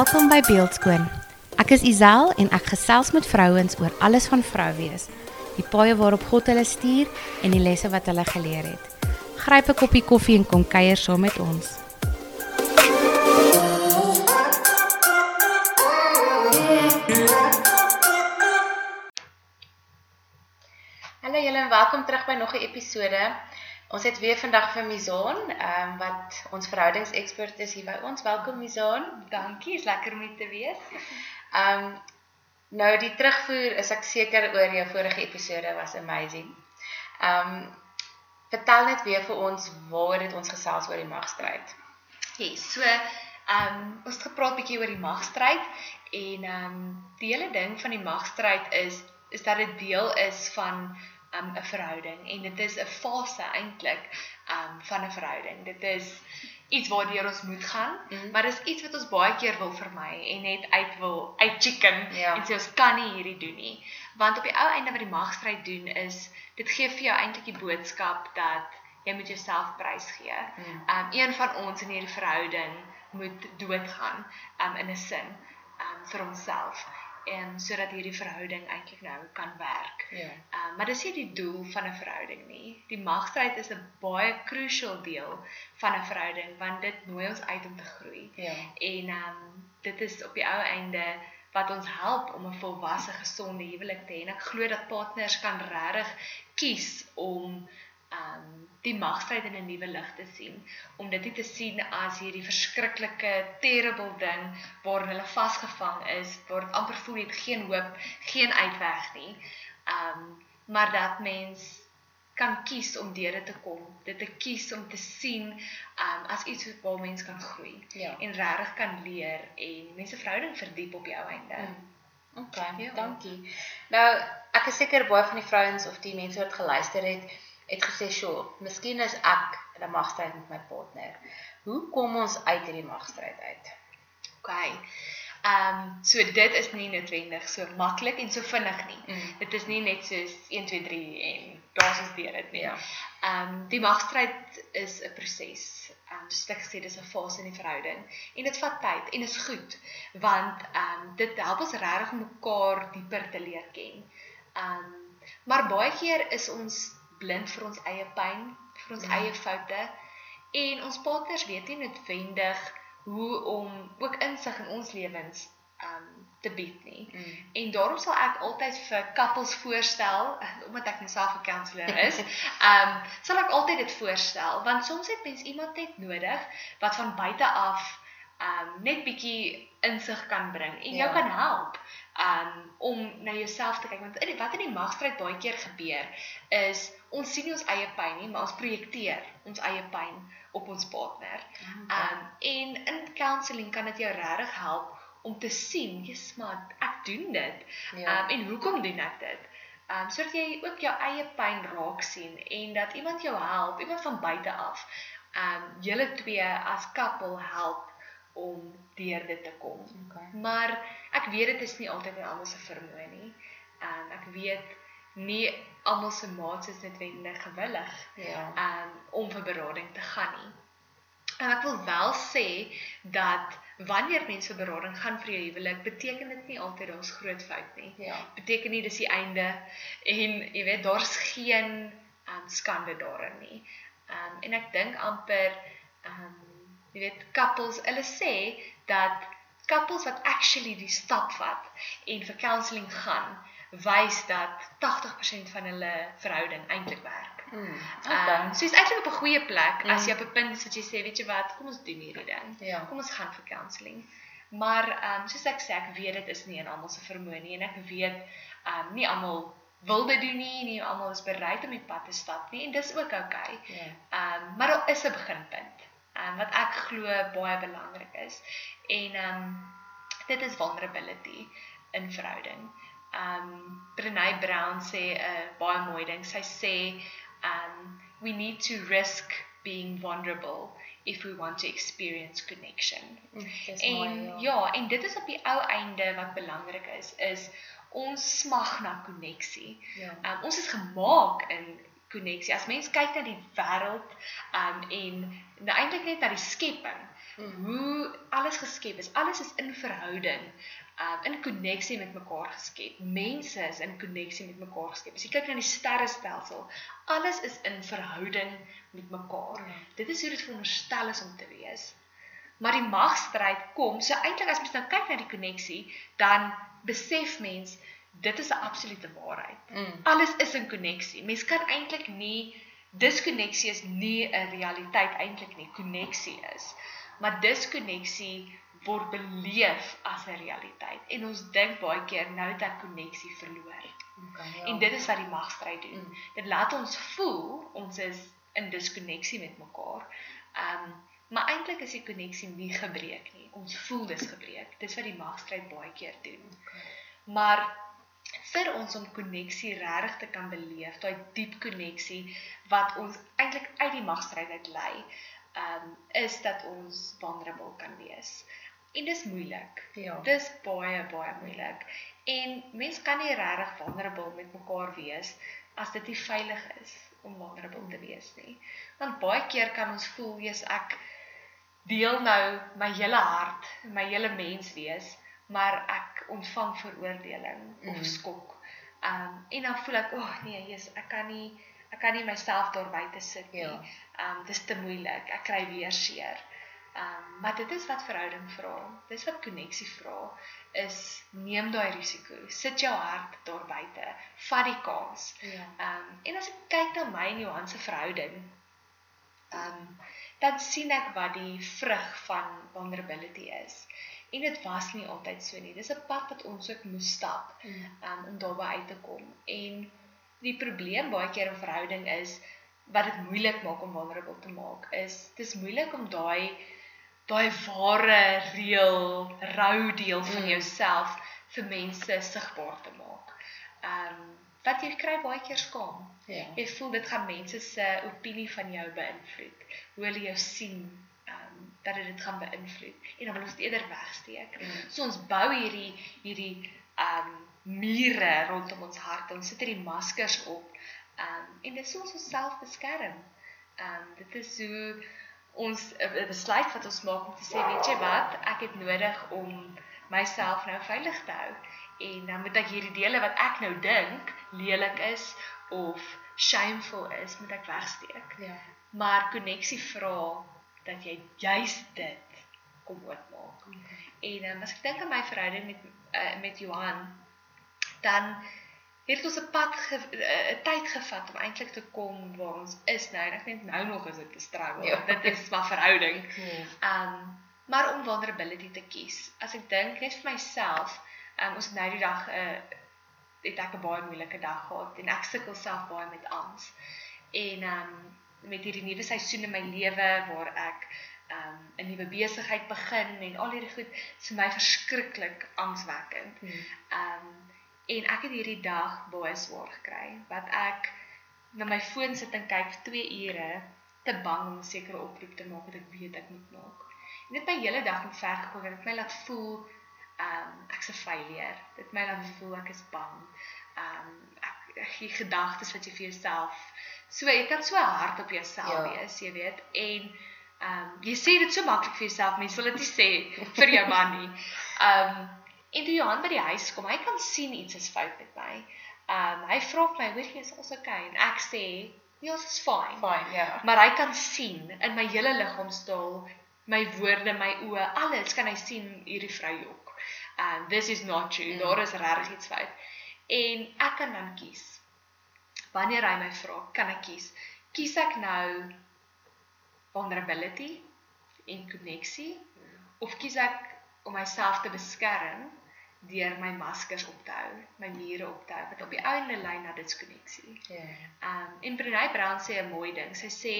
Welkom by Beeldskoon. Ek is Isel en ek gesels met vrouens oor alles van vrou wees. Die paaie waarop God hulle stuur en die lesse wat hulle geleer het. Gryp 'n koppie koffie en kom kuier saam met ons. Hallo julle en welkom terug by nog 'n episode. Ons het weer vandag vir Mizaan, ehm um, wat ons verhoudingsekspert is hier by ons. Welkom Mizaan. Dankie, is lekker om hier te wees. Ehm um, nou die terugvoer is ek seker oor jou vorige episode was amazing. Ehm um, vertel net weer vir ons waar het ons gesels oor die magstryd. Yes, so ehm um, ons het gepraat bietjie oor die magstryd en ehm um, die hele ding van die magstryd is is dat dit deel is van um 'n verhouding en dit is 'n fase eintlik um van 'n verhouding. Dit is iets waardeur ons moet gaan, mm. maar dis iets wat ons baie keer wil vermy en net uit wil uit chicken ja. en sê ons kan nie hierdie doen nie. Want op die ou einde wat die magstryd doen is dit gee vir jou eintlik die boodskap dat jy moet jouself prys gee. Mm. Um een van ons in hierdie verhouding moet doodgaan um in 'n sin um vir homself en sodat hierdie verhouding eintlik nou kan werk. Ja. Ehm maar dis nie die doel van 'n verhouding nie. Die magstryd is 'n baie crucial deel van 'n verhouding want dit nooi ons uit om te groei. Ja. En ehm um, dit is op die ou einde wat ons help om 'n volwasse gesonde huwelik te hê. En ek glo dat partners kan regtig kies om um die magstryd in 'n nuwe lig te sien om dit nie te sien as hierdie verskriklike terrible ding waarin hulle vasgevang is waar dit amper voel het geen hoop geen uitweg nie um maar dat mens kan kies om deur dit te kom dit te kies om te sien um as iets waar mens kan groei ja. en regtig kan leer en mense verhouding verdiep op jou einde mm. OK ja. dankie nou ek is seker baie van die vrouens of die mense wat geluister het het gesê, "Sjoe, miskien is ek in 'n magstryd met my partner. Hoe kom ons uit hierdie magstryd uit?" OK. Ehm, um, so dit is nie noodwendig so maklik en so vinnig nie. Mm. Dit is nie net soos 1 2 3 en daar's ons deur dit nie. Ja. Ehm, um, die magstryd is 'n proses. Ehm, um, soos ek gesê, dis 'n fase in die verhouding en dit vat tyd en is goed want ehm um, dit help ons regtig om mekaar dieper te leer ken. Ehm, um, maar baie keer is ons blind vir ons eie pyn, vir ons ja. eie foute en ons partners weet nie noodwendig hoe om ook insig in ons lewens um te bied nie. Mm. En daarom sal ek altyd vir couples voorstel omdat ek myself 'n counselor is, um sal ek altyd dit voorstel want soms het mens iemand net nodig wat van buite af um net bietjie insig kan bring en jou ja. kan help um om na jouself te kyk want in wat in die magstryd baie keer gebeur is ons sien nie ons eie pyn nie maar ons projekteer ons eie pyn op ons partner. Um en in counselling kan dit jou regtig help om te sien, jy's maar ek doen dit. Ja. Um en hoekom doen ek dit? Um sodat jy ook jou eie pyn raak sien en dat iemand jou help, iemand van buite af. Um julle twee as couple help om deur dit te kom. Okay. Maar ek weet dit is nie altyd in almal se vermoë nie. En ek weet nie almal se maats is netwendig gewillig ja. um, om vir berading te gaan nie. En ek wil wel sê dat wanneer mense vir berading gaan vir jou huwelik, beteken dit nie altyd daar's groot fout nie. Ja. Beteken nie dis die einde en jy weet daar's geen um, skande daarin nie. Um, en ek dink amper um, jy weet couples hulle sê dat couples wat actually die stap vat en vir counselling gaan wys dat 80% van hulle verhouding eintlik werk. Mm. Okay. Um, so is eintlik op 'n goeie plek mm. as jy op 'n punt is wat jy sê, weet jy wat, kom ons doen hierdie ding. Ja. Kom ons gaan vir counselling. Maar ehm um, soos ek sê, ek weet dit is nie in almal se vermoë nie en ek weet ehm um, nie almal wil dit doen nie, nie almal is bereid om die pad te stap nie en dis ook oukei. Okay. Ja. Ehm um, maar daar is 'n beginpunt um, wat ek glo baie belangrik is. En um dit is vulnerability in verhouding. Um Brené Brown sê 'n uh, baie mooi ding. Sy sê um we need to risk being vulnerable if we want to experience connection. Mm, en mooi, ja. ja, en dit is op die ou einde wat belangrik is is ons smag na koneksie. Ja. Um, ons is gemaak in koneksie. As mens kyk na die wêreld um en nou eintlik net na die skepping, mm. hoe alles geskep is. Alles is in verhouding, um in koneksie met mekaar geskep. Mense is in koneksie met mekaar geskep. As jy kyk na die sterrestelsel, alles is in verhouding met mekaar. Ja. Dit is hoe dit veronderstel is om te wees. Maar die magstryd kom, so eintlik as mens nou kyk na die koneksie, dan besef mens dit is 'n absolute waarheid. Mm. Alles is in koneksie. Mens kan eintlik nie diskonneksie is nie 'n realiteit eintlik nie. Koneksie is. Maar diskonneksie word beleef as 'n realiteit. En ons dink baie keer nou dat koneksie verloor. Okay, ja. En dit is wat die magstryd doen. Mm. Dit laat ons voel ons is in diskonneksie met mekaar. Um, maar eintlik is die koneksie nie gebreek nie. Ons voel dis gebreek. Dis wat die magstryd baie keer doen. Okay. Maar vir ons om koneksie regtig te kan beleef, daai diep koneksie wat ons eintlik uit die magstryd uit lei, um is dat ons vulnerable kan wees. En dis moeilik. Ja. Dis baie baie moeilik. En mens kan nie regtig vulnerable met mekaar wees as dit nie veilig is om vulnerable te wees nie. Want baie keer kan ons voel jy's ek deel nou my hele hart, my hele mens wees maar ek ontvang veroordeling mm. of skok. Um en dan voel ek, "Ag oh, nee, Jesus, ek kan nie ek kan nie myself daar buite sit nie. Ja. Um dis te moeilik. Ek kry weer seer." Um maar dit is wat verhouding vra. Dis wat koneksie vra is neem daai risiko. Sit jou hart daar buite. Vat die kans. Ja. Um en as ek kyk na my en Johan se verhouding, um dan sien ek wat die vrug van vulnerability is. En dit was nie altyd so nie. Dis 'n pad wat ons ook moes stap mm. um, om daarby uit te kom. En die probleem baie keer in verhouding is wat dit moeilik maak om vulnerable te maak is dis moeilik om daai daai ware reël rou deel van mm. jouself vir mense sigbaar te maak. Ehm um, wat jy kry baie keer skaam. Ja. Jy voel dit gaan mense se opinie van jou beïnvloed. Hoe hulle jou sien dat dit dit gaan beïnvloed en dan wil ons dit eerder wegsteek. Mm. So ons bou hierdie hierdie ehm um, mure rondom ons hart. Ons sit hierdie maskers op. Ehm um, en dit is ons self beskerm. Ehm um, dit is hoe ons 'n besluit wat ons maak om te sê, weet jy wat, ek het nodig om myself nou veilig te hou en dan moet ek hierdie dele wat ek nou dink lelik is of shameful is, moet ek wegsteek. Ja. Maar koneksie vra dat jy juis dit kom oopmaak. Okay. En um, as ek dink aan my verhouding met uh, met Johan, dan het ons 'n pad 'n uh, tyd gevat om eintlik te kom waar ons is nou. Ek dink nou nog is dit 'n struggle. Ja. Dit is maar verhouding. Ehm ja. um, maar om vulnerability te kies. As ek dink net vir myself, um, ons het nou die dag 'n uh, het ek 'n baie moeilike dag gehad en ek sukkel self baie met angs. En ehm um, met hierdie nuwe seisoen in my lewe waar ek um 'n nuwe besigheid begin en al hierdie goed is vir my verskriklik angswekkend. Hmm. Um en ek het hierdie dag baie swaar gekry wat ek na my foon sit en kyk vir 2 ure te bang om 'n sekere oproep te maak wat ek weet ek moet maak. En dit my hele dag het ver gekom en dit my laat voel um ek's 'n failure. Dit my laat voel ek is bang. Um ek, ek gee gedagtes wat jy vir jouself So jy kan so hard op jouself ja. wees, jy weet. En ehm um, jy sê dit so maklik vir jouself, mense wil dit nie sê vir jou man nie. Ehm um, en toe Johan by die huis kom, hy kan sien iets is fout met my. Ehm um, hy vra my, "Weet jy, is alles okay?" En ek sê, "Ja, dit is fine." Fine, ja. Maar hy kan sien in my hele liggaamstaal, my woorde, my oë, alles kan hy sien hierdie vrou jok. And this is not true. Mm. Daar is regtig iets fout. En ek kan dan kies wanneer hy my vra, kan ek kies? Kies ek nou vulnerability en koneksie of kies ek om myself te beskerm deur my maskers op te hou, my mure op te hou wat op die einde lei na diskonneksie. Ja. Yeah. Um en Brené Brown sê 'n mooi ding. Sy sê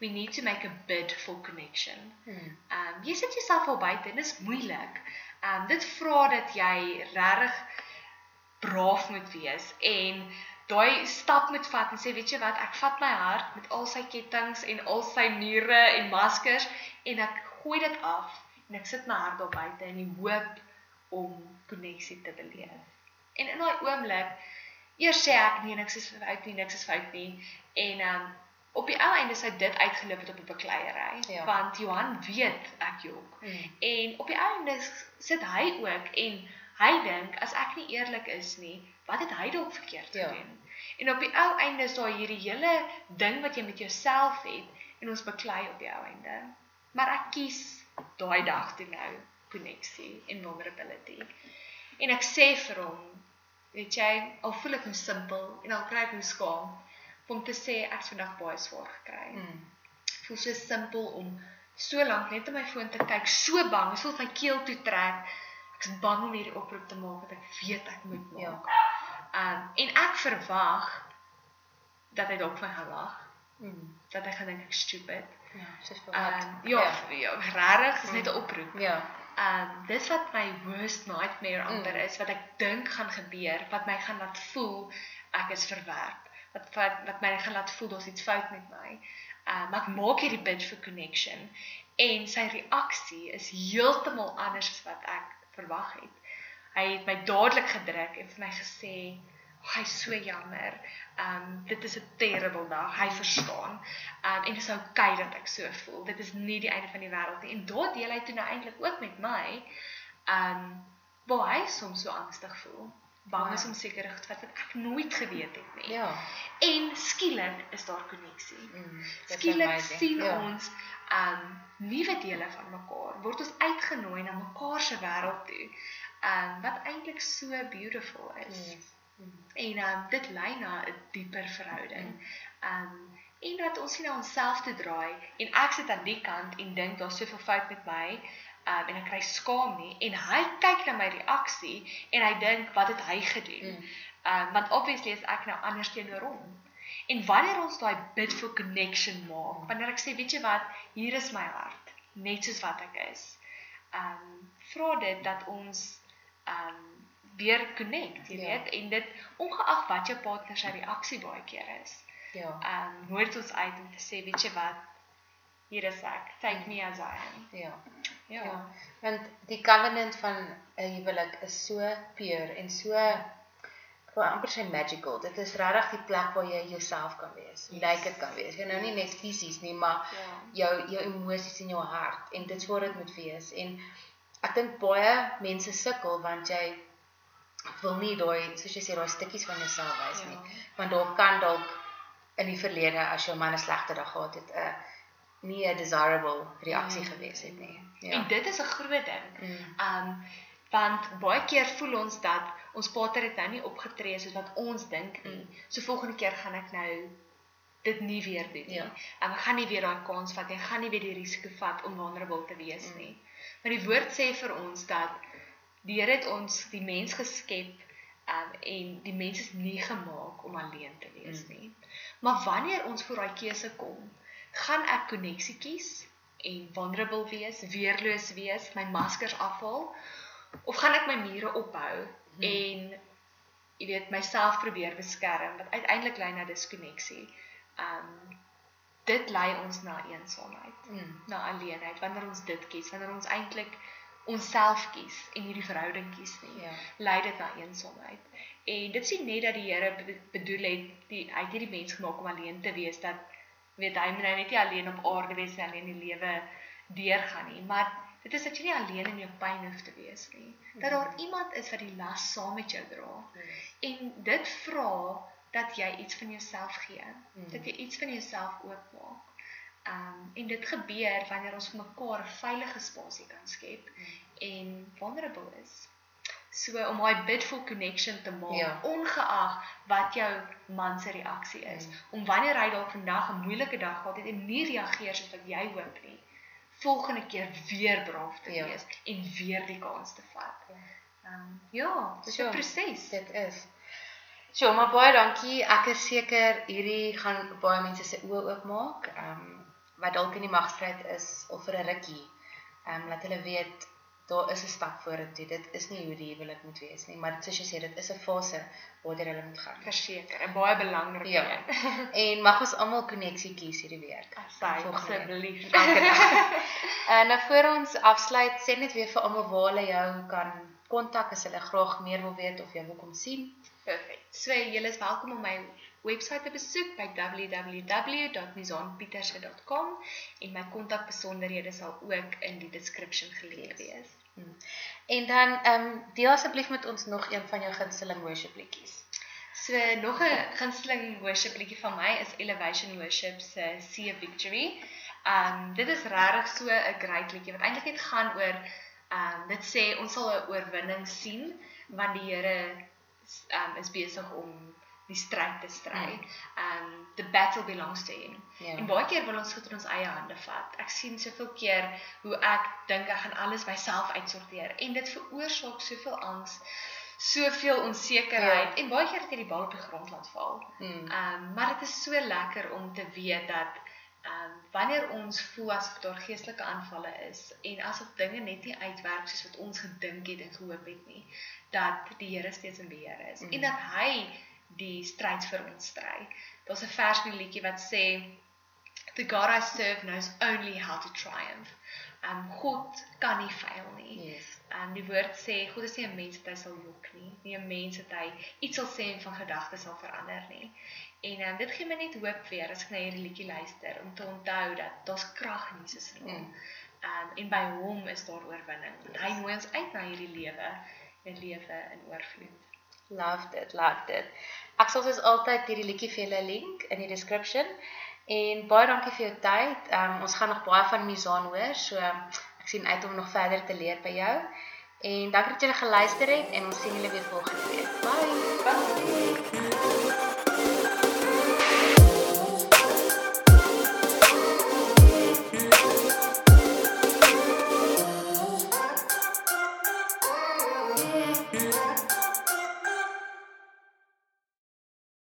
we need to make a bid for connection. Hmm. Um jy sit jouself al buite en dit is moeilik. Um dit vra dat jy regtig braaf moet wees en daai stap moet vat en sê weet jy wat ek vat my hart met al sy kettinge en al sy mure en maskers en ek gooi dit af en ek sit my hart daar buite in die hoop om koneksie te beleef. En in daai oomblik eers sê ek nee niks is fout nie, niks is fout nie en um op die ou einde sou dit uitgeloop het op 'n bekleierery ja. want Johan weet ek jok. Mm. En op die einde sit hy ook en hy dink as ek nie eerlik is nie, wat het hy dalk verkeerd ja. gedoen? En op die ou einde is daar hierdie hele ding wat jy met jouself het en ons beklei op die ou einde. Maar ek kies daai dag toe nou koneksie en vulnerability. En ek sê vir hom, weet jy, al voel ek nou simpel en al kry ek nou skaam, om te sê ek vandag baie swaar gekry. Mm. Voel so simpel om so lank net op my foon te kyk, so bang, voel my keel toe trek. Ek is bang om hierdie oproep te maak wat ek weet ek moet ja. maak. Ja. Um en ek verwag dat hy dalk van gaan lag. Mm. Dat hy gaan dink ek stupid. Ja, soos vir wat. Um, ja, ja, ja regtig, dis net 'n oproep. Ja. Um dis wat my worst nightmare amper mm. is wat ek dink gaan gebeur, wat my gaan laat voel ek is verwerp wat wat wat my gaan laat voel daar's iets fout met my. Uh maar ek maak hierdie bid vir connection en sy reaksie is heeltemal anders as wat ek verwag het. Hy het my dadelik gedruk en vir my gesê, oh, "Hy's so jammer. Um dit is 'n terrible dag. Hy verstaan. Um en dit is oukei okay dat ek so voel. Dit is nie die einde van die wêreld nie." En daardie deel hy toe nou eintlik ook met my. Um waar hy soms so angstig voel bang ja. is om seker goed wat ek nooit geweet het nie. Ja. En skielik is daar koneksie. Mm, skielik sien ja. ons um nuwe dele van mekaar. Word ons uitgenooi na mekaar se wêreld toe. Um wat eintlik so beautiful is. Yes. Mm. En um dit lei na 'n dieper verhouding. Mm. Um en dat ons nie na onsself te draai en ek sit aan die kant en dink daar's soveel fout met my um, en ek kry skaam nie en hy kyk na my reaksie en hy dink wat het hy gedoen? Mm. Um, want obviously is ek nou anders teenoor hom. En wanneer ons daai bid for connection maak, wanneer ek sê weet jy wat, hier is my hart, net soos wat ek is. Um vra dit dat ons um weer connect, jy ja. weet, en dit ongeag wat jou partner se reaksie baie keer is. Ja. Um nooi dit ons uit om te sê weet jy wat, hier is ek, take me as I am. Ja. Ja. ja. Want die covenant van 'n huwelik is so pure en so wil amper sê magical. Dit is regtig die plek waar jy jouself kan wees. Yes. Naked kan wees. Jy nou nie net fisies nie, maar ja. jou jou emosies en jou hart en dit sou dit moet wees. En ek dink baie mense sukkel want jy wil nie daai soos jy sê daai stukkies van jouself wys nie. Ja. Want daar kan dalk in die verlede as jou man 'n slegte dag gehad het, 'n nie 'n desirable reaksie mm. gewees het nie. Ja. En dit is 'n groot ding. Mm. Um want baie keer voel ons dat ons pater het nou nie opgetree soos wat ons dink nie. Mm. So volgende keer gaan ek nou dit nie weer doen nie. Ja. Um, ek gaan nie weer daai kans vat nie. Ek gaan nie weer die risiko vat om vulnerable te wees mm. nie. Maar die woord sê vir ons dat die Here het ons die mens geskep um en die mens is nie gemaak om alleen te wees mm. nie. Maar wanneer ons voor daai keuse kom, gaan ek koneksie kies en vulnerable wees, weerloos wees, my maskers afhaal of gaan ek my mure ophou hmm. en jy weet myself probeer beskerm wat uiteindelik lei na diskonneksie. Um dit lei ons na eensaamheid, hmm. na alleenheid wanneer ons dit kies, wanneer ons eintlik onsself kies en hierdie verhouding kies nie. Ja. Lei dit na eensaamheid. En dit sien net dat die Here bedoel het die uit hierdie mens gemaak om alleen te wees dat weet hy moet nou net nie alleen op aarde wees en alleen die lewe deurgaan nie, maar dit is dat jy nie alleen in jou pyn hoef te wees nie. Dat daar mm. iemand is wat die las saam met jou dra. Mm. En dit vra dat jy iets van jouself gee, mm. dat jy iets van jouself oopmaak. Um en dit gebeur wanneer ons mekaar 'n veilige spasie kan skep en vulnerable is. So om daai bidful connection te maak, ja. ongeag wat jou man se reaksie is, mm. om wanneer hy dalk vandag 'n moeilike dag gehad het en nie reageer soos wat jy hoop nie, volgende keer weer braaf te ja. wees en weer die kans te vat. Ehm um, ja, dis 'n proses. Dit is. So, maar baie dankie. Ek is seker hierdie gaan baie mense se oë oopmaak. Ehm um, wat dalk in die magstryd is of vir 'n rukkie. Ehm um, laat hulle weet daar is 'n stap vorentoe. Dit is nie hoe die huwelik moet wees nie, maar soos jy sê, dit is 'n fase waartoe hulle moet gaan. Verseker, 'n baie belangrike ja. een. en mag ons almal koneksie kies hierdie week. Asseblief. En nou voor ons afsluit, sê net weer vir almal waar hulle jou kan kontak as hulle graag meer wil weet of jy wil kom sien. Perfek. So julle is welkom om my webwerf te besoek by www.mizonpieterse.com en my kontakbesonderhede sal ook in die description geleë wees. Hmm. En dan ehm um, deel asseblief met ons nog een van jou gunsteling worship liedjies. So nog 'n gunsteling worship liedjie van my is Elevation Worship se Sea of Victory. Um dit is regtig so 'n great liedjie wat eintlik net gaan oor um dit sê ons sal 'n oorwinning sien want die Here um is besig om die stryd te stry. Um the battle belongs to him. Yeah. En baie keer wil ons goed in ons eie hande vat. Ek sien soveel keer hoe ek dink ek gaan alles myself uitsorteer en dit veroorsaak soveel angs soveel onsekerheid ja. en baie keer het jy die bal op die grond laat val. Hmm. Ehm um, maar dit is so lekker om te weet dat ehm um, wanneer ons voel asof daar geestelike aanvalle is en asof dinge net nie uitwerk soos wat ons gedink het en gehoop het nie, dat die Here steeds in beheer is hmm. en dat hy die stryd vir ons stry. Daar's 'n vers in die liedjie wat sê The God I serve knows only how to triumph. Um God kan nie faal nie. Yes. Um die woord sê God is nie 'n mens wat hy sal jok nie. Nie 'n mens wat hy iets sal sê en van gedagtes sal verander nie. En um dit gee my net hoop weer as ek na hierdie liedjie luister om te onthou dat daar's krag in Jesus in hom. Um en by hom is daar oorwinning. Want hy nooi ons uit na hierdie lewe, 'n lewe in oorvloed. Loved it, loved it. Ek sal soos altyd hierdie liedjie vir julle link in die description. En baie dankie vir jou tyd. Um, ons gaan nog baie van Mizan hoor, so ek sien uit om nog verder te leer by jou. En dankie dat jy geluister het en ons sien julle weer volgende week. Bye. Bye.